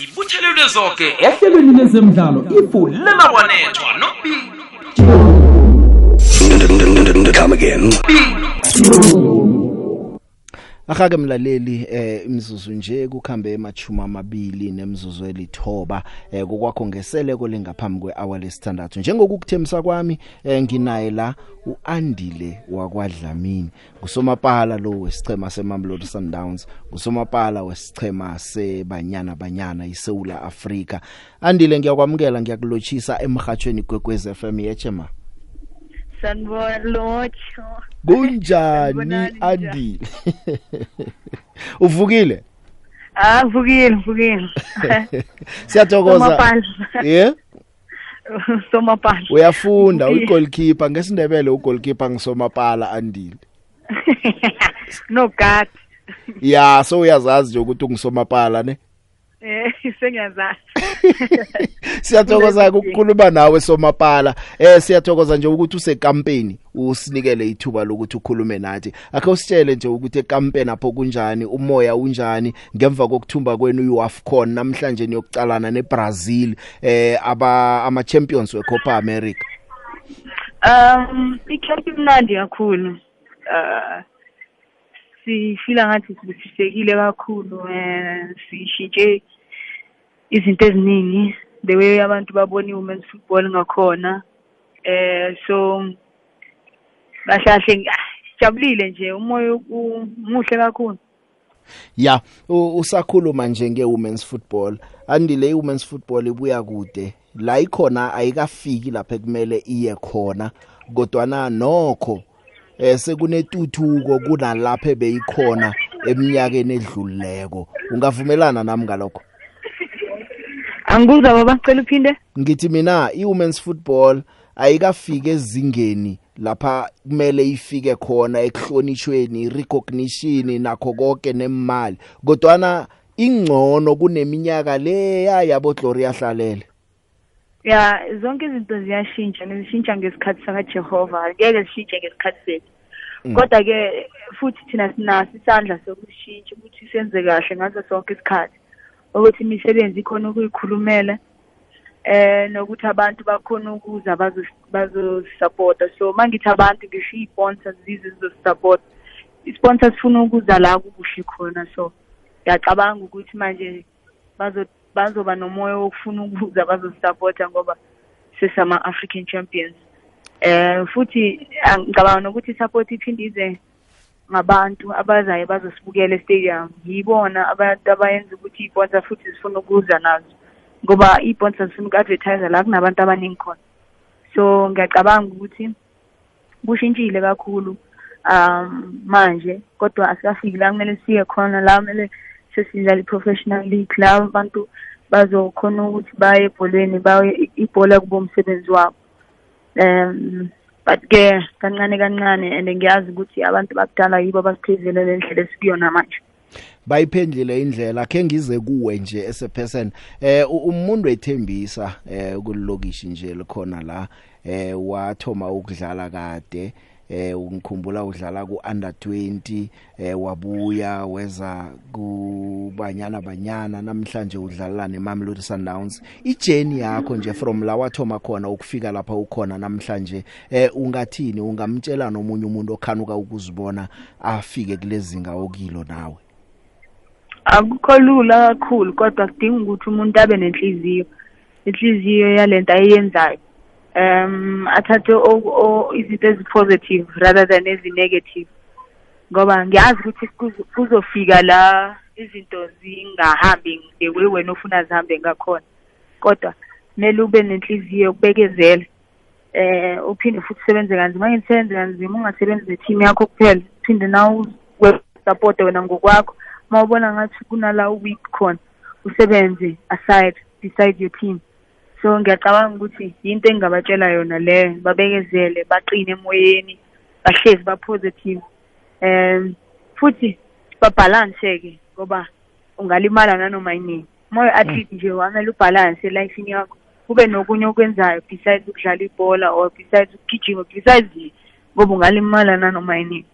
zibuthelelwe zonke ehlelweni lezemidlalo ifu lemabwanethwa nobili Come again. Akake mlaleli eh imizuzu nje kukhambe emachuma amabili nemzuzu elithoba eh kokwakho ngeseleko lengaphambi kwehour lesithandathu. Njengokukuthemisa kwami eh nginaye la uandile wakwadlamini. Ngusomapala lo wesichema seMamelodi Sundowns. Ngusomapala wesichema sebanyana banyana iSouth Africa andile ngiyakwamukela ngiyakulochisa emhathweni kwekwez FM yechema. Sanibona kunjani andile? Uvukile? Ah, vukile, vukile. siyathokoza. Yeah Somapala. uyafunda uyigoalkeeper. Ngesindebele ugoalkeeper ngisomapala andile. No God. ya so uyazazi nje ukuthi ungisomapala ne? Eh, sengiyazazi. siyathokoza ukukhuluma nawe somapala eh siyathokoza nje ukuthi usekampeni usinikele ithuba lokuthi ukhulume nathi akhe usitshele nje ukuthi ekampeni apho kunjani umoya unjani ngemva kokuthumba kwenu uAfcon namhlanje niyokucalana neBrazil eh aba ama champions weCopa America Um, ikhamp imnandi kakhulu. Uh sifila ngathi sibusisekile kakhulu eh sishintshe izinto eziningi the way abantu babona women's football ngakhona eh so kahlahle jabulile nje umoya u- muhle kakhulu. Ya usakhuluma nje ngewomen's football. Andile iwomen's football ibuya kude. La ikhona ayikafiki lapha kumele iye khona kodwa na nokho eh sekunetuthuko kunalapha beyikhona eminyakeni edlulileko. Ungavumelana nami ngalokho? Angikuzwa baba cela uphinde. Ngithi mina iwomen's football ayikafike ezingeni lapha kumele ifike khona ekuhlonishweni recognition nakho konke nemali kodwa ingcono kuneminyaka le yabo Gloria Hlalele. Ya zonke izinto ziyashintsha nezishintsha ngesikhathi sakaJehova. Ngeke zishintshe ngesikhathi sethu. Kodwa ke futhi thina sinaso isandla sokushintsha ukuthi senze kahle ngaso sonke isikhathi. Ukuthi imisebenzi ikhona ukuyikhulumela eh nokuthi abantu bakhona ukuza bazo bazosupporta. So mangithi abantu ngisho i-sponsors zize zizosupporta. I-sponsors sifuna ukuza la kukuhle khona. So ngiyacabanga ukuthi manje bazo bazoba nomoya wokufuna ukuza bazosupporta ngoba sesama African champions. Eh futhi ah, ngicabanga nokuthi support iphinde ize ngabantu abazayo bazosibukela e-stadium. Yibona abantu abayenza ukuthi i-sponsor futhi zifuna ukuza nazo ngoba i-sponsor zifuna uku-advertise la kunabantu abaningi khona. So ngiyacabanga ukuthi kushintshile kakhulu um manje kodwa asikafiki la kumele siye khona la kumele sesidlala i-professional league la abantu bazokhona ukuthi baye ebholweni baye ibhola kuba umsebenzi wabo. Um but ke kancane kancane and ngiyazi ukuthi abantu bakudala yibo abasiphezele le ndlela esikuyona manje. Bayiphendlile indlela ke ngize kuwe nje as a person. Eh u- umuntu ethembisa eh kulokishi nje likhona la eh wathoma ukudlala kade eh ngikhumbula udlala ku under 20 eh wabuya weza kubanyana banyana namhlanje udlala neMamelodi Sundowns. Ijourney yakho nje from la wathoma khona ukufika lapha ukhona namhlanje eh ungathini? Ungamtshela nomunye umuntu okhanuka ukuzibona afike kulezinga okilo nawe? Akukho lula kakhulu kodwa kudinga ukuthi umuntu abe nenhliziyo. Inhliziyo yalento ayenzayo um athathe o- o- izinto ezi-positive rather than ezi-negative. Ngoba ngiyazi ukuthi kuzo- kuzofika la izinto zingahambi the way wena ufuna zihambe ngakhona. Kodwa kumele ube nenhliziyo yokubekezela eh uphinde futhi usebenze kanzima. Ngisebenze kanzima ungasebenzi ne-team yakho kuphela. Phinde nawe support wena ngokwakho. Mawubona ngathi kunala weak khona usebenze aside beside your team. So ngiyacabanga ukuthi yinto engingabatshela yona leyo babekezele baqine emoyeni bahlezi ba-positive. Um futhi babhalanse ke ngoba ungalimala nanoma yinini moyo athlete nje wamele ubhalanse elifini yakho kube nokunye okwenzayo besides ukudlala ibhola or besides ukugijima besides ngoba ungalimala nanoma yinini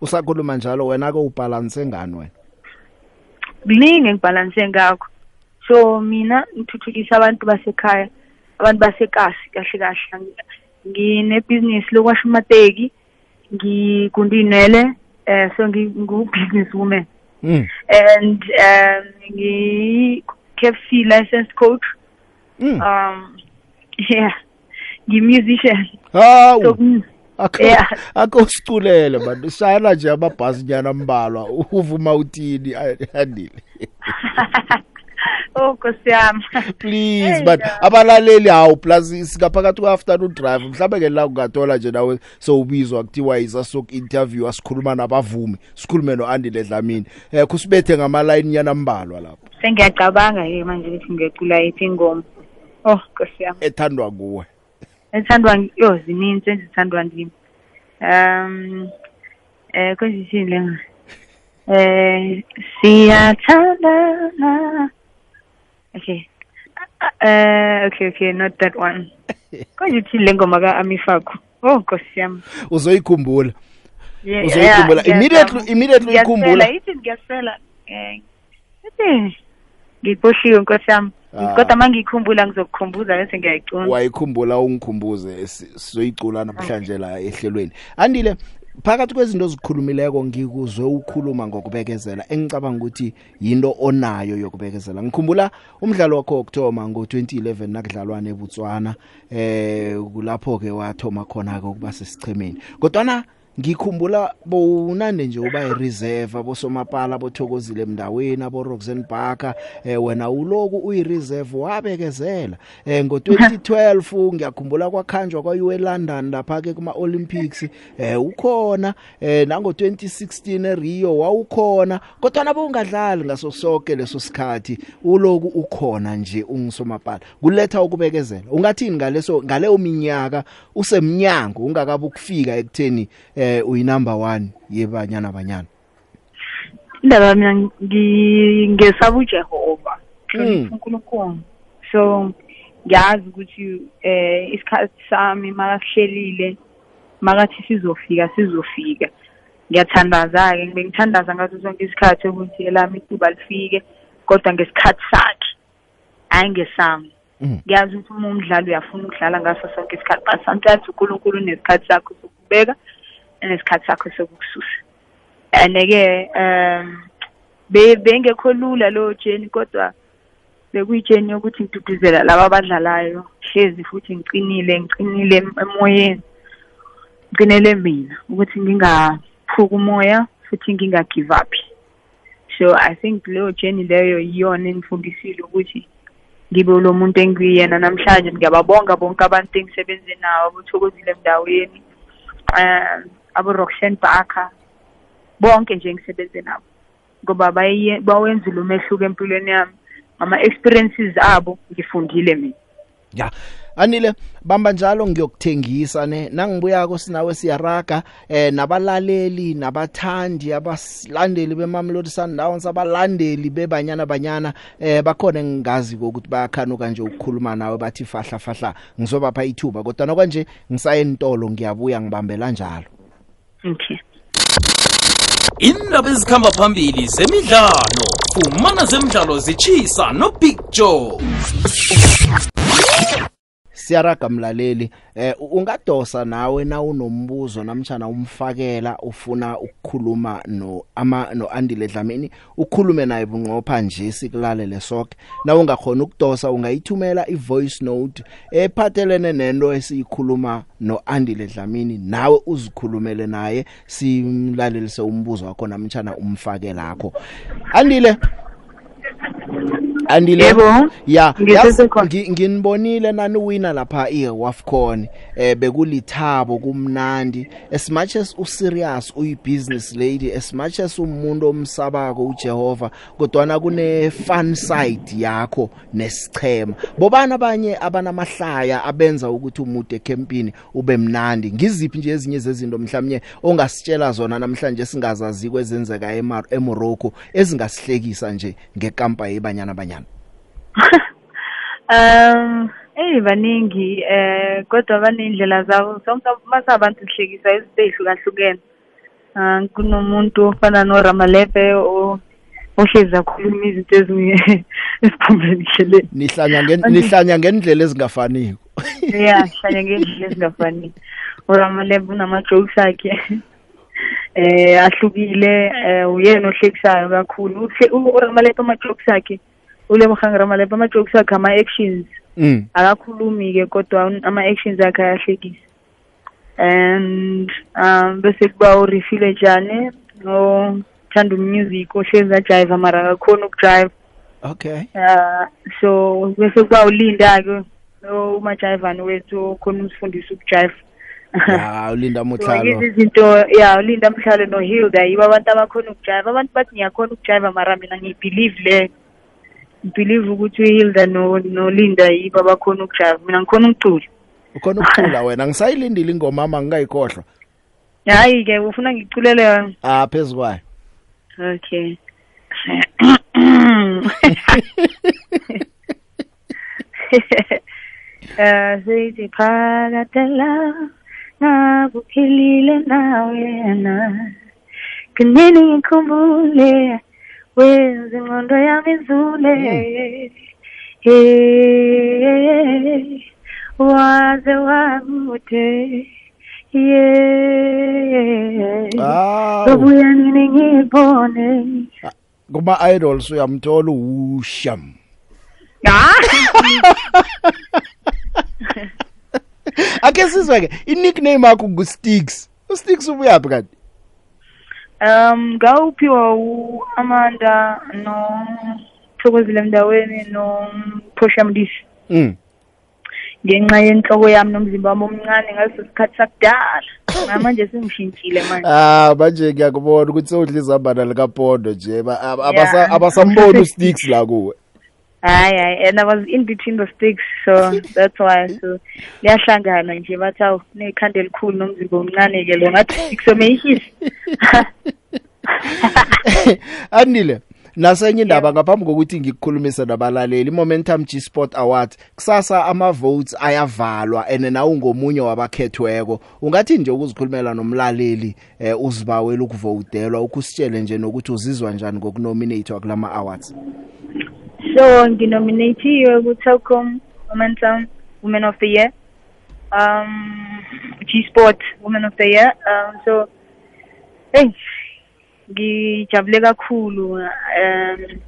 usakhuluma njalo wena ke ubalance ngani wena? Kuningi engibhalanse ngakho. So mina ngithuthukisa abantu basekhaya abantu basekasi kahle kahle nginebhizinisi lokwasha amateki ngigundinwele eh so ngingu-business woman Mm. and um ngi-KFC licensed coach Mm. um yeah ngi-musician so Hawu. mm, Akho Yeah. akho siculele man. Shayela nje amabhasi nyana mbalwa. Uvuma uthini andile. oh nkosi yami Please Hey, but no. abalaleli hawu plus singaphakathi ku afternoon drive mhlawumbe ke la ungathola nje nawe sowubizwa kuthiwa isa sok interview asikhuluma nabavumi sikhulume no Andile Dlamini eh kusibethe ngama line nyana mbalwa lapho. Sengiyacabanga ke manje ukuthi ngiyacula yiphi ingoma. Oh nkosi yami. Ethandwa kuwe ethandwa ng- yo zininzi ezithandwa ndimi um eh kwezithini lenga eh siyathandana okay. Eh okay okay not that one. Kwezithini le ngoma ka Amifako oh nkosi yami. Uzoyikhumbula. Yeah, Uzoyikhumbula. yeah, Immediately- ngiyazama. immediately uyikhumbula. Ngiyasela, ithi ngiyasela eh ithi ngikhohliwe nkosi yami. Ah. kodwa mangiyikhumbula ngizokukhumbuza bese ngiyayicuna wayikhumbula ungikhumbuze si- sizoyicula namhlanje la ehlelweni. Andile phakathi kwezinto ozikhulumileko ngikuzwe ukhuluma ngokubekezela engicabanga ukuthi yinto onayo yokubekezela. Ngikhumbula umdlalo wakho wokuthoma ngo2011 nakudlalwana eBotswana eh kulapho ke wathoma khona ke ukuba sesichemeni kodwa ngikhumbula bowunande nje uba ireserve abosomapala bothokozile emndaweni abo Roxanne Barker eh wena uloku uyireserve wabekezela. Eh ngo2012 ngiyakhumbula kwakhanjwa kwa UA London lapha ke kuma Olympics eh ukhona. Eh nango 2016 eRio wawukhona. Kodwa nabo ungadlali ngaso sonke leso sikhathi uloku ukhona nje ungisomapala kuletha ukubekezela. Ungathini ngaleso ngaleyo minyaka? Usemnyango ungakabe ukufika ekutheni eh uyi number 1 yebanyana banyana? Indaba mina ngi- ngesaba uJehova Mm. hlonipha uNkulunkulu so ngiyazi ukuthi eh isikhathi sami makasihlelile makathi sizofika sizofika. Ngiyathandaza ke ngibe ngithandaza ngaso sonke isikhathi ukuthi elami ithuba lifike kodwa ngesikhathi sakhe hayi ngesami. Mhm. ngiyazi ukuthi uma umdlali uyafuna ukudlala ngaso sonke isikhathi but sometimes uNkulunkulu unesikhathi sakho sokubeka nesikhathi sakho sokukususa and-ke um be- bengekho lula lo jeni kodwa bekuyijeni yokuthi ngiduduzela laba abadlalayo hlezi futhi ngiqinile em- emoyeni ngiqinele mina ukuthi ngingaphuki umoya futhi nginga-give up. So i think leyo jeni leyo yiyona engifundisile ukuthi ngibe lo muntu engiyena namhlanje. Ngiyababonga bonke abantu engisebenze nabo abothokozile emndaweni um abo-roxan barker. Bonke nje engisebenze nabo ngoba baye- bawenzile umehluko empilweni yami. Ngama-experiences abo ngifundile mina. Ya anile bamba njalo ngiyokuthengisa ne nangibuya sinawe siyaraga eh nabalaleli nabathandi abasilandeli beMamelodi Sundowns abalandeli bebanyana banyana eh bakhona engingazi ukuthi bayakhanuka nje ukukhuluma nawe bathi fahla fahla ngizobapha ithuba. Kodwa nokwanje ngisaye entolo ngiyabuya ngibambela njalo. Okay. Indaba ezikhamba phambili zemidlalo fumana zemidlalo zitshisa no-big joe. Siyaraga mlaleli. Eh u- ungadosa nawe na unombuzo namtjana umfakela ufuna ukukhuluma no ama no Andile Dlamini ukhulume naye bunqopha nje sikulalele sonke na ungakhona ukudosa ungayithumela ivoice note ephathelene nento esiyikhuluma no Andile Dlamini nawe uzikhulumele naye simlalelise umbuzo wakho namtjana umfake lakho Andile Andile Yebo. ya. Nginibonile nani wina lapha eWafcon eh bekulithabo kumnandi. As much as userious uyibusiness lady as much as umuntu omsabako uJehova kodwa kune fun side yakho nesichema. Bobana abanye abanamahlaya abenza ukuthi umude campini ube mnandi? Ngiziphi nje ezinye zezinto mhlawumnye ongasitshela zona namhlanje singazazi kwezenzeka eMorocco ezingasihlekisa nje ngekampa yebanyana banyana? um eyi baningi eh kodwa baney'ndlela zabo sonke masabantu sihlekisa izinto ey'hlukahlukene um kunomuntu ofana noRamalepe o- ohlezi akhuluma izinto ezinge- esiphumbeni sheleni nihlanya ngen- nihlanya ngendlela ezingafaniko. Ya hlanye ngendlela ezingafani uramalebe unama-jokes akhe. Eh ahlukile. Eh uyena ohlekisayo kakhulu. Uhle- u- uramalebe ama-jokes akhe ulemohanga ramalebe ama-jokes akhe ama-actions mm. akakhulumi-ke kodwa ama-actions akhe ayahlekisa. And um bese kuba urifile jane othanda umusic ohlezi ajive mara akakhoni ukujive okay. Uh so bese kuba ulinda-ke umajayivani wethu okhona ukusifundisa ukujive ya ulinda yizo izinto ya ulinda mhlalo nohilda yibo abantu abakhona ukujive abantu bathi ngiyakhona ukujive mara mina ngiyibhelieve le. Ngibhelieve ukuthi uhilda no- nolinda yibo abakhona ukujive mina ngikhona ukucula ukhona ukucula wena? Ngisayilindile ingoma ama ngingayikhohlwa hhayi-ke ufuna ngiculele yona ah phezu kwayo. Okay. Eh sithi phakatela ngakuphilile nawena kunini ngikhumbule wenza ingqondo yami izule hey waze wakude yeah. Aw. Sobuya nini ngibone kuma idols uyamthola usham. Ah. Ake sizwe ke i-nickname yakho nguSticks uSticks ubuyaphi kanti? Um ngawuphiwa uAmanda no Thokozile Mndaweni no Phosha Mdisi mm. Ngenxa yenhloko yami nomzimba wami omncane ngaleso sikhathi sakudala. Ngamanje sengishintshile manje. Ah manje ngiyakubona ukuthi sewudla izambana likapondo nje. Ba- ab- abasa- Yeah. abasamboni uSticks la kuwe. Hayi hayi and I was in between the sticks so that's why so liyahlangana nje bathi awu nekhanda elikhulu nomzimba omncane ke lo ngathi kusomeyishisi andile nasenye indaba ngaphambi kokuthi ngikukhulumise nabalaleli momentum G Sport Awards kusasa ama votes ayavalwa ene nawu ngomunye wabakhethweko. Ungathi nje ukuzikhulumela nomlaleli eh, uzibawela ukuvotelwa ukusitshele nje nokuthi uzizwa njani ngokunominatewa kulama awards So nginominatiwe ku-Telkom Momentum Women of the Year, um, G Sport Women of the Year. Um, so, hey, ngijabule kakhulu. Um,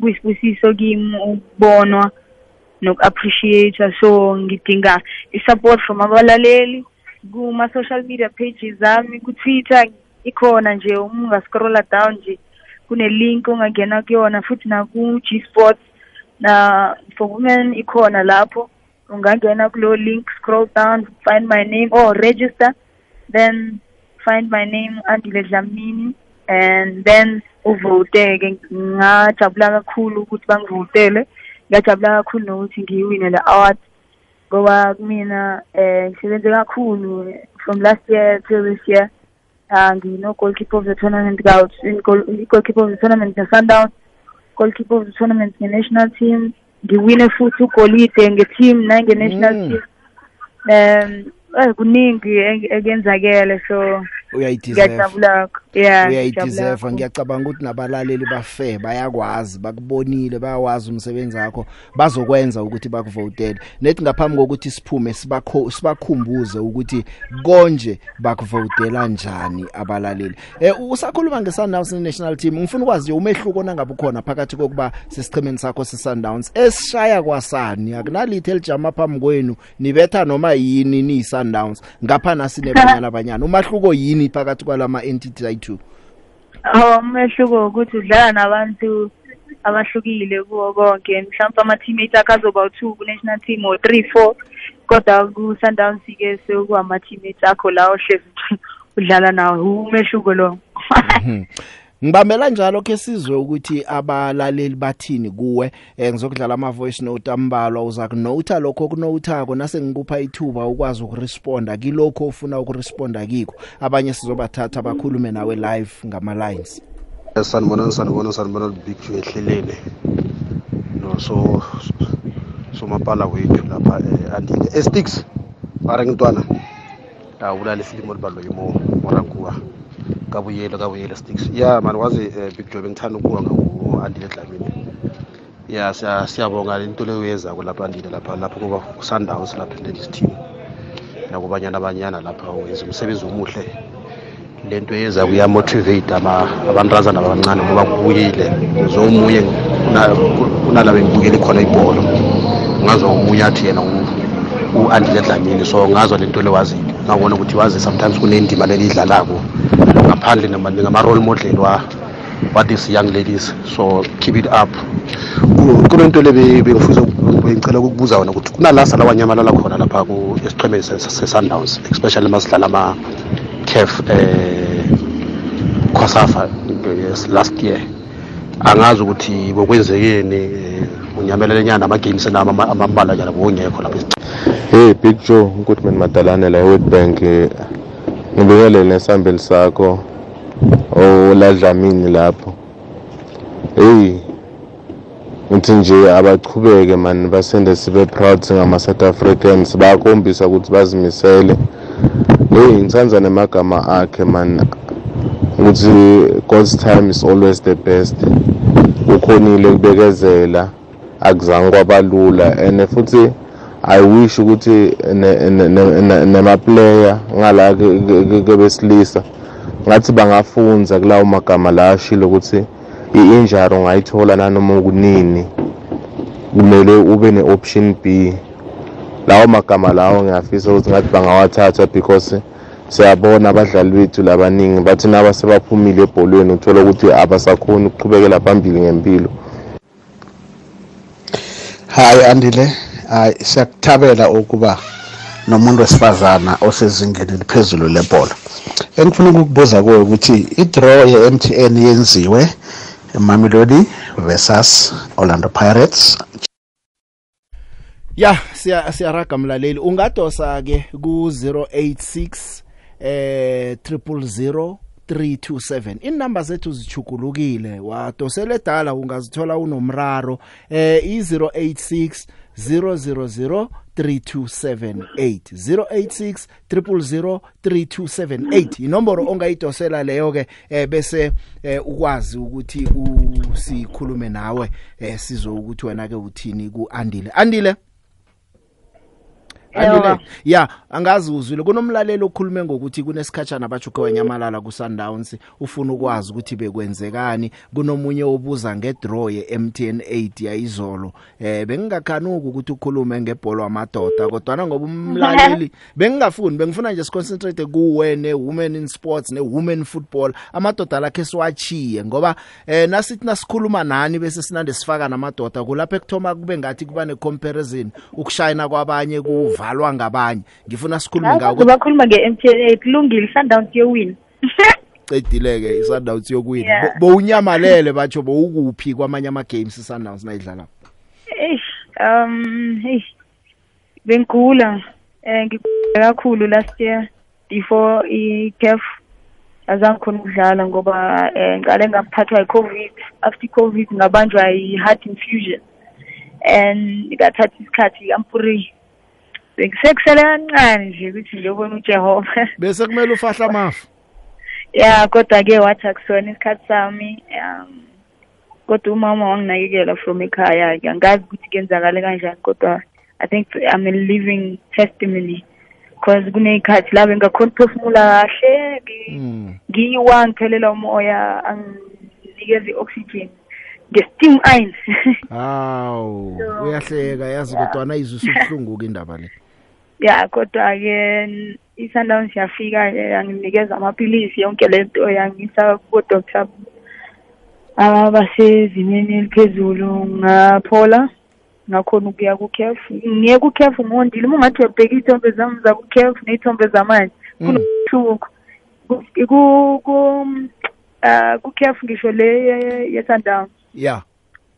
kuyisibusiso kimi ukubonwa noku-appreciate so ngidinga i-support from abalaleli kuma-social media pages ami ku-twitter ikhona nje uma ungascrolla down nje kune-link ongangena kuyona futhi naku-g sports na for women ikhona lapho. Ungangena kulo link scroll down find my name or register then find my name andile dlamini and then uvote-ke. Ngajabula kakhulu ukuthi bangivotele. Ngiyajabula kakhulu nokuthi ngiyiwine le award ngoba kumina eh ngisebenze kakhulu eh, from last year till this year. Uh, ngino-goalkeeper of the tournament ka i-goalkeeper of the tournament ne-sundown goalkeeper of the tournament nge-national team ngiwine futhi ugolide nge-team nange-national Mm. team um eh, kuningi eng- ekenzakele so uyayideserve. ngiyajabula yeah uyayideserve. ngiyacabanga ukuthi nabalaleli bafe bayakwazi bakubonile bayawazi umsebenzi wakho. Bazokwenza ukuthi bakuvotele. Nethi ngaphambi kokuthi siphume sibakho sibakhumbuze ukuthi konje bakuvotela njani abalaleli. Eh usakhuluma ngeSundowns national team. Ngifuna ukwazi nje umehluko nangabe ukhona phakathi kokuba sisichimeni sakho seSundowns. Esishaya kwasani? Akunalithe elijama phambi kwenu. Nibetha noma yini niyiSundowns ngapha nasinebanyana abanyana umahluko yini phakathi kwalama entities ayi2 Oh umehluko ukuthi udlala nabantu abahlukile kuwo konke. Mhlawumbe ama teammates akhe azoba u2 ku national team or 3 4 kodwa ku Sundowns ke sekuama teammates akho la ohlezi udlala nawo. Umehluko lo Ngibambela njalo ke sizwe ukuthi abalaleli bathini kuwe eh, ngizokudlala ama voice note ambalwa uza kunota lokho kunothako nase ngikupha ithuba ukwazi ukuresponda kilokho ofuna ukuresponda kiko abanye sizobathatha abakhulume nawe live ngama lines sanibona sanibona sanibona big show ehleleni no so so mapala wethu lapha eh, andile. Estix are ngintwana? Awulala isilimo libalo yimo morankuwa kabuyelo kabuyelo sticks. Ya man wazi eh, big job ngithanda ukuwa ngaku andile dlamini. Ya siya- siyabonga into leyo yenzako lapha andile lapha lapha kuba kusundowns lapha ladies team nakubanyana abanyana lapha wenza umsebenzi omuhle. Lento yeza kuyamotivate abantazana abancane ngoba kubuyile. Zomunye kunalaba engibukele khona ibholo. Ngazwa omunye athi yena u-andile dlamini. So ngazwa lento lewazile ngabona ukuthi wazi sometimes kunendima lelidlalako ngaphandle ngama-role model wa what these young ladies. So keep it up. Ku- kunento le be- bengifisa bengicela ukukubuza wona ukuthi kunala sala wanyamalala khona lapha esiqhemeni se- se- se-sundowns especially masidlala ama-caf um khosafa yes, last year. Angazi ukuthi bokwenzekeni unyamelelenyana ama-games nami ama- amambala njalo bongekho lapha Hey Big Joe, Goodman Madalane la eWitbank. Ngibekele nesambeli sakho oladlamini lapho. Hey. Ngithi nje abachubeke man basende sibe proud singama South Africans bayakhombisa ukuthi bazimisele. Hey ngithanza nemagama akhe man ukuthi God's time is always the best. Ukhonile ukubekezela akuzange kwabalula and futhi I wish ukuthi ne- ne- ne- ne- nema-player ngala ke- ke- ke- ke besilisa ngathi bangafunza kulawo magama la ashilo ukuthi i-injury ungayithola nanoma kunini kumele ube ne-option B. Lawo magama lawo ngiyafisa ukuthi ngathi bangawathatha because siyabona abadlali bethu labaningi bathi naba sebaphumile ebholweni uthola ukuthi abasakhoni ukuqhubekela phambili ngempilo. Hayi andile hayi siyakuthabela ukuba nomuntu wesifazana osezingeni eliphezulu lebhola. Engifuna ukukubuza kuwe ukuthi i-draw ye-mtn yenziwe mamelodi versus orlando pirates? Ya siya siyaraga mlaleli. Ungadosa ke ku 086 eh 000 327 inamba zethu zichugulukile wadosele dala ungazithola unomraro eh i086 000 3278 086 000 3278 inomboro ongayidosela leyo ke eh bese eh, ukwazi ukuthi usikhulume nawe eh sizo ukuthi wena ke uthini ku Andile Andile? Andile Yebo. ya angazi uzwile kunomlalelo okhulume ngokuthi kunesikhatshana bachuke wenyamalala ku Sundowns ufuna ukwazi ukuthi bekwenzekani. Kunomunye obuza ngedraw ye MTN 8 yayizolo. Eh bengingakhanuki ukuthi ukhulume ngebhola amadoda kodwa ngoba umlaleli bengingafuni bengifuna nje siconcentrate kuwe ne women in sports ne women football. Amadoda lakhe siwachiye ngoba eh nasithi nasikhuluma nani bese sinande sifaka namadoda kulapha ekuthoma kube ngathi kuba ne comparison ukushayina kwabanye kuvalwa ngabanye. Ngifuna sikhulume ngako bakhuluma nge-mtn eight kulungile sundowns yowina qedileke iSundowns yokuwina Yeah. Bo- bowunyamalele batsho bowukuphi kwamanye ama games iSundowns nayidlala? Eish um hey bengigula eh ngigula kakhulu last year before i-caf azange khona ukudlala ngoba eh ngale ngaphathwa yi-covid after i-covid ngabanjwa i-heart infusion. And ngathatha isikhathi I'm-free bengisekusele kancane nje ukuthi ngiyobona uJehova. Bese kumele ufahla amafu? Ya kodwa ke wathi akusona isikhathi sami um kodwa umama wanginakekela from ekhaya ke angazi ukuthi kenzakale kanjani kodwa i think i'm a living testimony because kuney'khathi la bengakhona ukuphefumula kahle ngi- Mm. ngiwa ngiphelela umoya anginikeza i-oxygen nge-steam iron. Hawu So, uyahleka yazi kodwa ayizwe ubuhlungu ke indaba le. Ya kodwa ke i-sundowns yafika ke yanginikeza amaphilisi yonke lento yangisa ko-doctor abasezimeni eliphezulu. Ngaphola ngakhona ukuya ku-caf ngiye ku-caf ngondile. Uma ungathi uyabheka iy'thombe zami zaku-caf ney'thombe zamanje kunohluko Ku- ku- ku- ah, ku-caf ngisho le ye- ye-sundowns ya.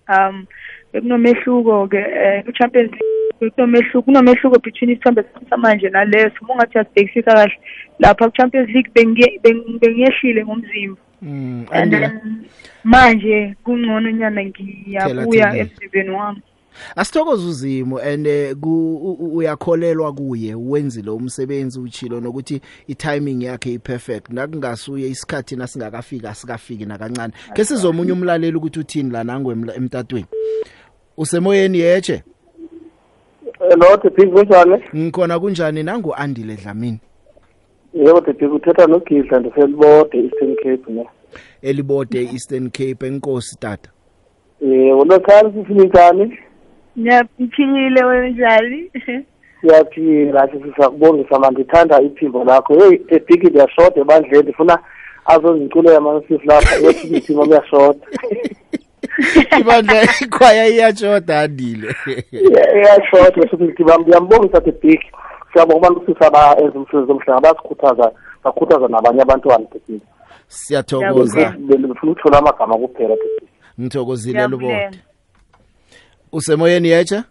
Um bekunomehluko ke eh, ku-champions league. Kunomehluko kunomehluko between isithombe samanje naleso. Uma ungathi uyasibhekisisa kahle lapha ku-champions league bengiye- beng- bengiyehlile ngomzimba. Mm, and then manje kungcono nyana ngiyabuya emzimbeni wami. Asithokoza uzimo and eh, uyakholelwa kuye wenzile umsebenzi uchilo nokuthi itiming yakhe iperfect. Nakungasuye isikhathi nasingakafika asikafiki nakancane. Ke sizomunye umlaleli ukuthi uthini la nangwe emtatweni? Usemoyeni yeche Hello Big kunjani? ngikhona kunjani nangu Andile Dlamini Yebo Big uthetha noGidla ndiselibode Eastern Cape ne. elibode Eastern Cape enkosi tata Eh ulokhali sifinitani? ngiyaphilile wenjani Siyaphila sisakubongisa manje ngithanda iphimbo lakho. Hey Big ndiyashoda ebandleni ndifuna azongiculela amasisi lapha ethi iphimbo liyashoda. ibandla ikhwaya iyatshoda Andile Iyashoda futhi ngiyambongisa the Big. Siyabonga abantu sisa ba enza umsebenzi omhlanga basikhuthaza bakhuthaza nabanye abantwana Big. siyathokoza Bengifuna ukuthola amagama kuphela Big. ngithokozile Ngiyabulela. lubo usemoyeni yeche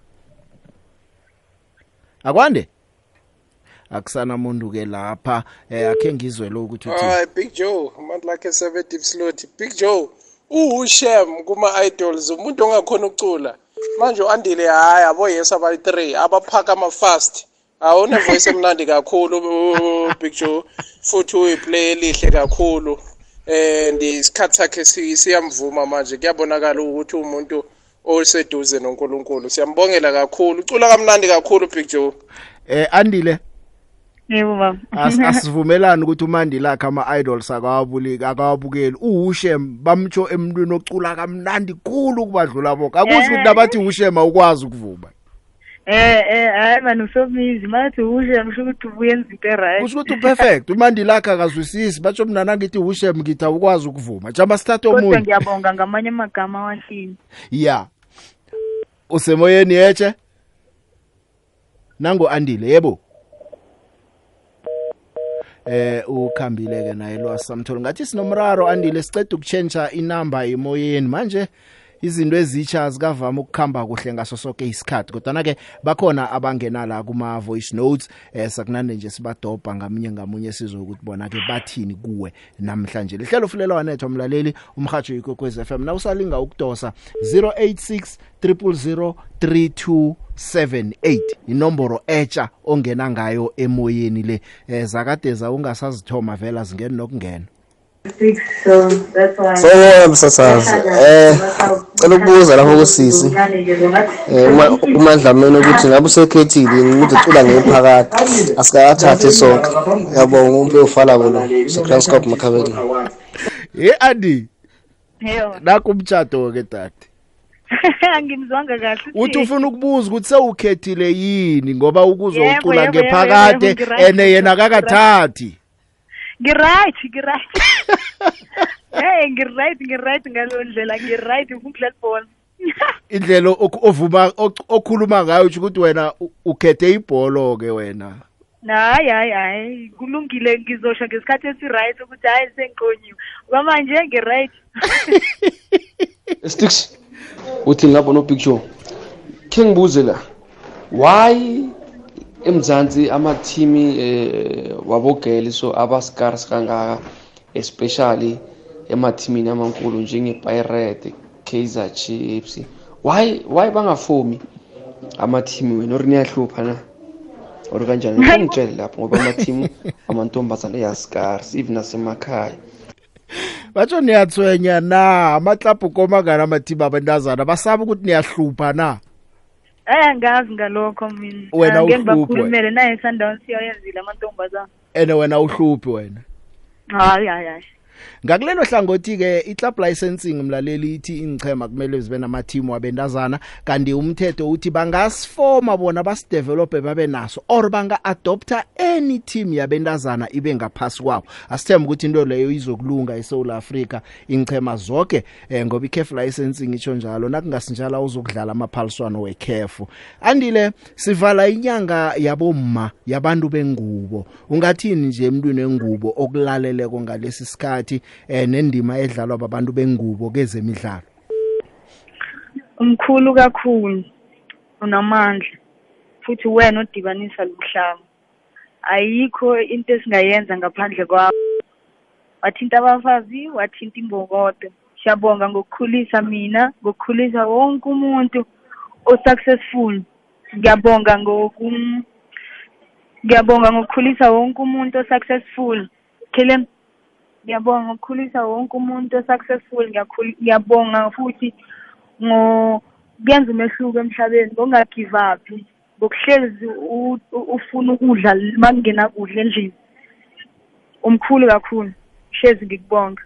akwande akusana muntu ke lapha eh akhe ngizwe lo ukuthi uthi Big Joe, amandla akhe 7 deep slot. Big Joe, uHushem kuma idols umuntu ongakhona ukucula. Manje uandile hayi abo yes abayi 3 abaphaka ama fast. Awune voice emnandi kakhulu Big Joe futhi uyiplay elihle kakhulu. Eh ndisikhathi sakhe si- siyamvuma manje kuyabonakala ukuthi umuntu oseduze noNkulunkulu. Siyambongela kakhulu. Ucula kamnandi kakhulu Big Joe. eh andile yebo baba As- asivumelani ukuthi umandila akhe ama idols akawabuliki akawabukeli. uHushem bamtsho emntwini ocula kamnandi khulu kubadlula bonke akusho ukuthi nabathi uHushem awukwazi ukuvuma eh eh hayi man usomizi mathi ushe ngisho ukuthi ubuyenza into eright. Kusho ukuthi uperfect. umandila akhe akazwisisi. Batsho mina nangithi uHushem ngithi awukwazi ukuvuma. Jama kodwa omunye. ngiyabonga ngamanye amagama wahlini ya. Usemoyeni yeche nango andile yebo? Eh ukhambile ke naye lo samthola ngathi sinomraro andile siceda ukuchange inamba emoyeni. Manje izinto ezitsha zikavama ukukhamba kuhle ngaso sonke isikhathi kodwa ke bakhona abangena la kuma voice notes eh sakunande nje sibadobha ngamunye ngamunye sizwe ukuthi bona ke bathini kuwe namhlanje. Lihlelo fulela wanethu umlaleli umhajo ikokwez FM na usalinga ukudosa 086 000 3278 inomboro etsha ongena ngayo emoyeni le. Eh zakadeza ungasazithoma vela zingena nokungena. So that's why so msasazi eh cela ukubuza lapho kusisi. eh uma umandlameni ukuthi ngabe usekhethile ukuthi ucula ngephakathi asikathathe sonke yabonga umbe ufala kulo secranscop makhabeni hey andi Yebo. nakumtshato ke tati angimzwanga kahle uthi ufuna ukubuza ukuthi sewukhethile yini ngoba yebo, ngephakade ene yena kakathathi ngiright ngiright hey ngiright ngiright ngalo ndlela ngiright ukudlala ibhola indlela ovuma okhuluma ngayo uthi ukuthi wena ukhethe ibholo ke wena. Hayi hayi hayi kulungile ngizosho ngesikhathi esi-right ukuthi hayi sengiqonyiwe. Kwamanje ngi-right sticks. Uthi ngapha no picture khe ngibuze la why emzansi amathimi eh wabogeli so abascars kangaka especially emathimini amankulu njenge-pirate kaizer chiefs. Why why bangafomi amathimi wena? Or niyahlupha na? Or kanjani? Ngitshele lapho ngoba amathimu amantombazane eyascars even nasemakhaya. Batsho niyathwenya na? Amaklabhu komangana amathimba abantazana basaba ukuthi niyahlupha na? Hayi angazi ngalokho mina. Wena Angeke uhluphe. ngibakhulumele naye sundowns siyayenzile amantombazana. Ene wena uhluphi wena. Hayi hayi hayi. Ngakulelo hlangothi ke iclub licensing mlaleli ithi ingchema kumele zibe namathimu wabentazana kanti umthetho uthi bangasifoma bona basidevelope babe naso or banga-adopta any team yabentazana ibe ngaphasi kwabo. Asithembe ukuthi into leyo izokulunga eSouth Africa ingchema zonke eh, ngoba iCAF licensing itsho njalo nakungasinjala uzokudlala amaphaliswano weCAF andile sivala inyanga yabomma yabantu bengubo. Ungathini nje emntwini wengubo okulaleleko ngalesi sikhathi? Eh nendima edlalwa babantu bengubo kezemidlalo? Umkhulu kakhulu unamandla futhi wena odibanisa luhlanga ayikho into esingayenza ngaphandle kwakho. Wathinta abafazi wathinta imbokodo. Siyabonga ngokukhulisa mina ngokukhulisa wonke umuntu o-successful. Ngiyabonga ngoku ngiyabonga ngokukhulisa wonke umuntu o-successful. Kellen ngiyabonga ngokukhulisa wonke umuntu o-successful ngiyakhul- ngiyabonga futhi ngo kuyenza umehluko emhlabeni ngokungagive up ngokuhlezi u- u- ufuna ukudla makungena kudla endlini. Umkhulu kakhulu hlezi ngikubonga.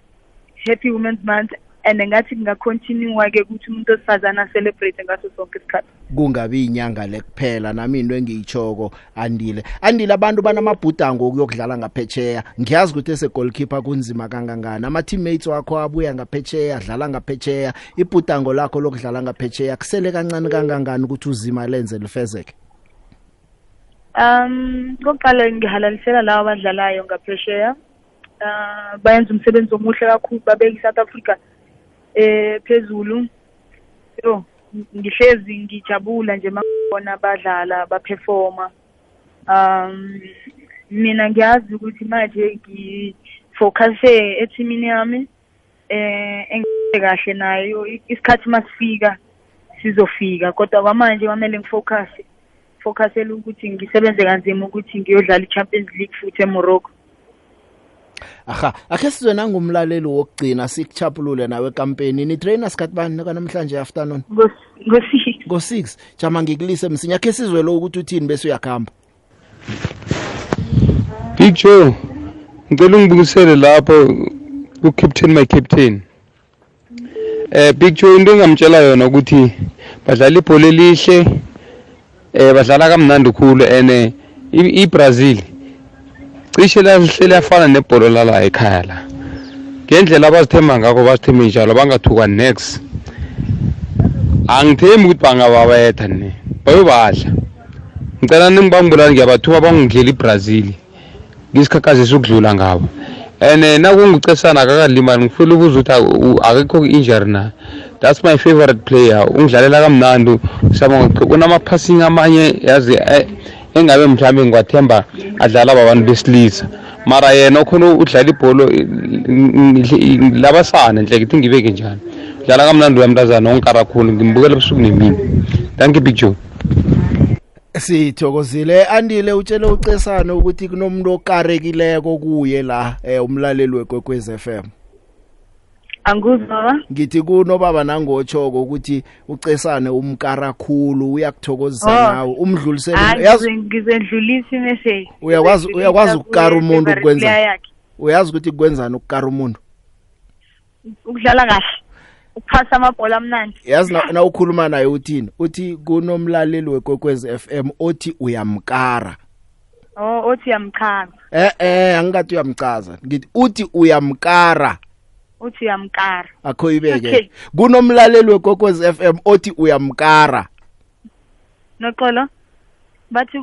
Happy women's month. And ngathi kungacontinue ke ukuthi umuntu osifazana acelebrate ngaso sonke isikhathi. Kungabi inyanga lekuphela nami into engiyichoko andile. Andile abantu banamabhudango okuyokudlala ngaphetsheya. Ngiyazi ukuthi ese goalkeeper kunzima kangangani. Ama teammates wakho abuya ngaphetsheya adlala ngaphetsheya. Ibhudango lakho lokudlala ngaphetsheya kusele kancane kangangani ukuthi uzima lenze lifezeke? Um kokuqala ngihalalisela labo abadlalayo ngaphesheya. Uh bayenza umsebenzi omuhle kakhulu babeka iSouth Africa. Eh phezulu. Yo ngihlezi ngijabula nje makubona badlala baperforma. Um mina ngiyazi ukuthi manje ngifocuse ethimini yami eh engike kahle nayo isikhathi masifika sizofika kodwa kwamanje kwamele ngifocus focusela ukuthi ngisebenze kanzima ukuthi ngiyodlala i-Champions League futhi eMorocco. Aha akhe sizwe nangumlaleli wokugcina sikuchapulule nawe kampeni. Ni trainer sikhathi bani namhlanje afternoon? Ngo ngo6 ngo6 jama ngikulise msinya. Akhe sizwe lo ukuthi uthini bese uyakhamba? Big Joe ngicela ungibukisele lapho ku captain my captain. Eh Big Joe into engamtshela yona ukuthi badlala ibhola elihle eh badlala kamnandi khulu ene iBrazil cishe lahle liyafana nebhola lala ekhaya la. Ngendlela abazithemba ngakho bazithembe njalo bangathuka next. Angithembi ukuthi bangababetha ne bayobadla. Ngicela ningibambulani ngiyabathuba bangidlela iBrazil ngisikhakhazisa ukudlula ngabo. And nakungucesana akakalimali ngifuna ukuza ukuthi akekho injury na? That's my favorite player. Ungidlalela kamnandi. Siyabonga. Kunama-passing amanye yazi engabe mhlawumbe ngiwathemba adlala babantu besilisa. Mara yena okhona udlala ibholo labasana nhle ngithi ngibeke njani. Dlala kamnandi uyamntazana ongikarakhulu ngimbukela busuku nemini. Thank you big joe. Sithokozile. Andile utshele ucesana ukuthi kunomuntu okarekileko kuye la eh, umlaleli wekwekwez FM anguzwa ngithi kuno baba nangotshoko ukuthi ucesane umkara khulu uyakuthokozisa Oh. nawe umdlulisele Hayi yazi ngize- ngizendlulisa imessage. uyakwazi uyakwazi ukukara umuntu Favorite ukwenza player yakhe. uyazi ukuthi kwenzani ukukara umuntu Ukudlala kahle. Ukuphasa amabhola amnandi. yazi na, na ukhuluma naye uthini uthi kunomlaleli wekwekwez FM othi uyamkara Oh othi yamkhanga. eh eh angikathi uyamchaza ngithi uthi uyamkara Uthi yamkara. akho ibeke Okay. kunomlaleli wekwekwez FM othi uyamkara Noxolo. Bathi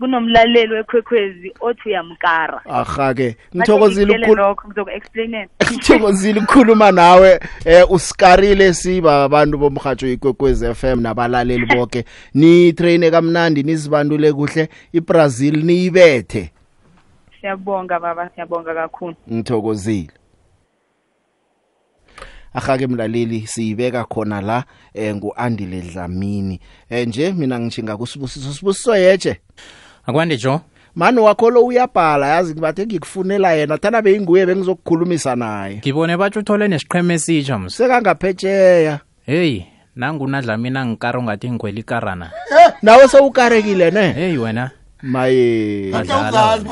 kunomlaleli wekwekwezi othi uyamkara. aha ke ngithokozile ukukhuluma ngithokozile ukukhuluma nawe eh usikarile siba abantu bomhatsho ikwekwez FM nabalaleli bonke ni train kamnandi nizibandule kuhle iBrazil niyibethe Siyabonga baba, siyabonga kakhulu. ngithokozile. Ahake mlaleli siyibeka khona la eh nguandile Dlamini. Eh nje mina ngichinga kusibusiso sibusiso yeje akwande jo mani wakho lo uyabhala yazi ngibathe ngikufunela yena thana beyinguye bengizokukhulumisa naye. Ngibone batsho uthole nesiqheme esitsha mse sekangaphetsheya heyi nangunadlamina ngikara ungathi ngikhwela ikarana. Nawe sewukarekile ne? Heyi wena. Maye. Badlala.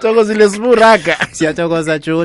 thokozile siburaga. Siyathokoza jo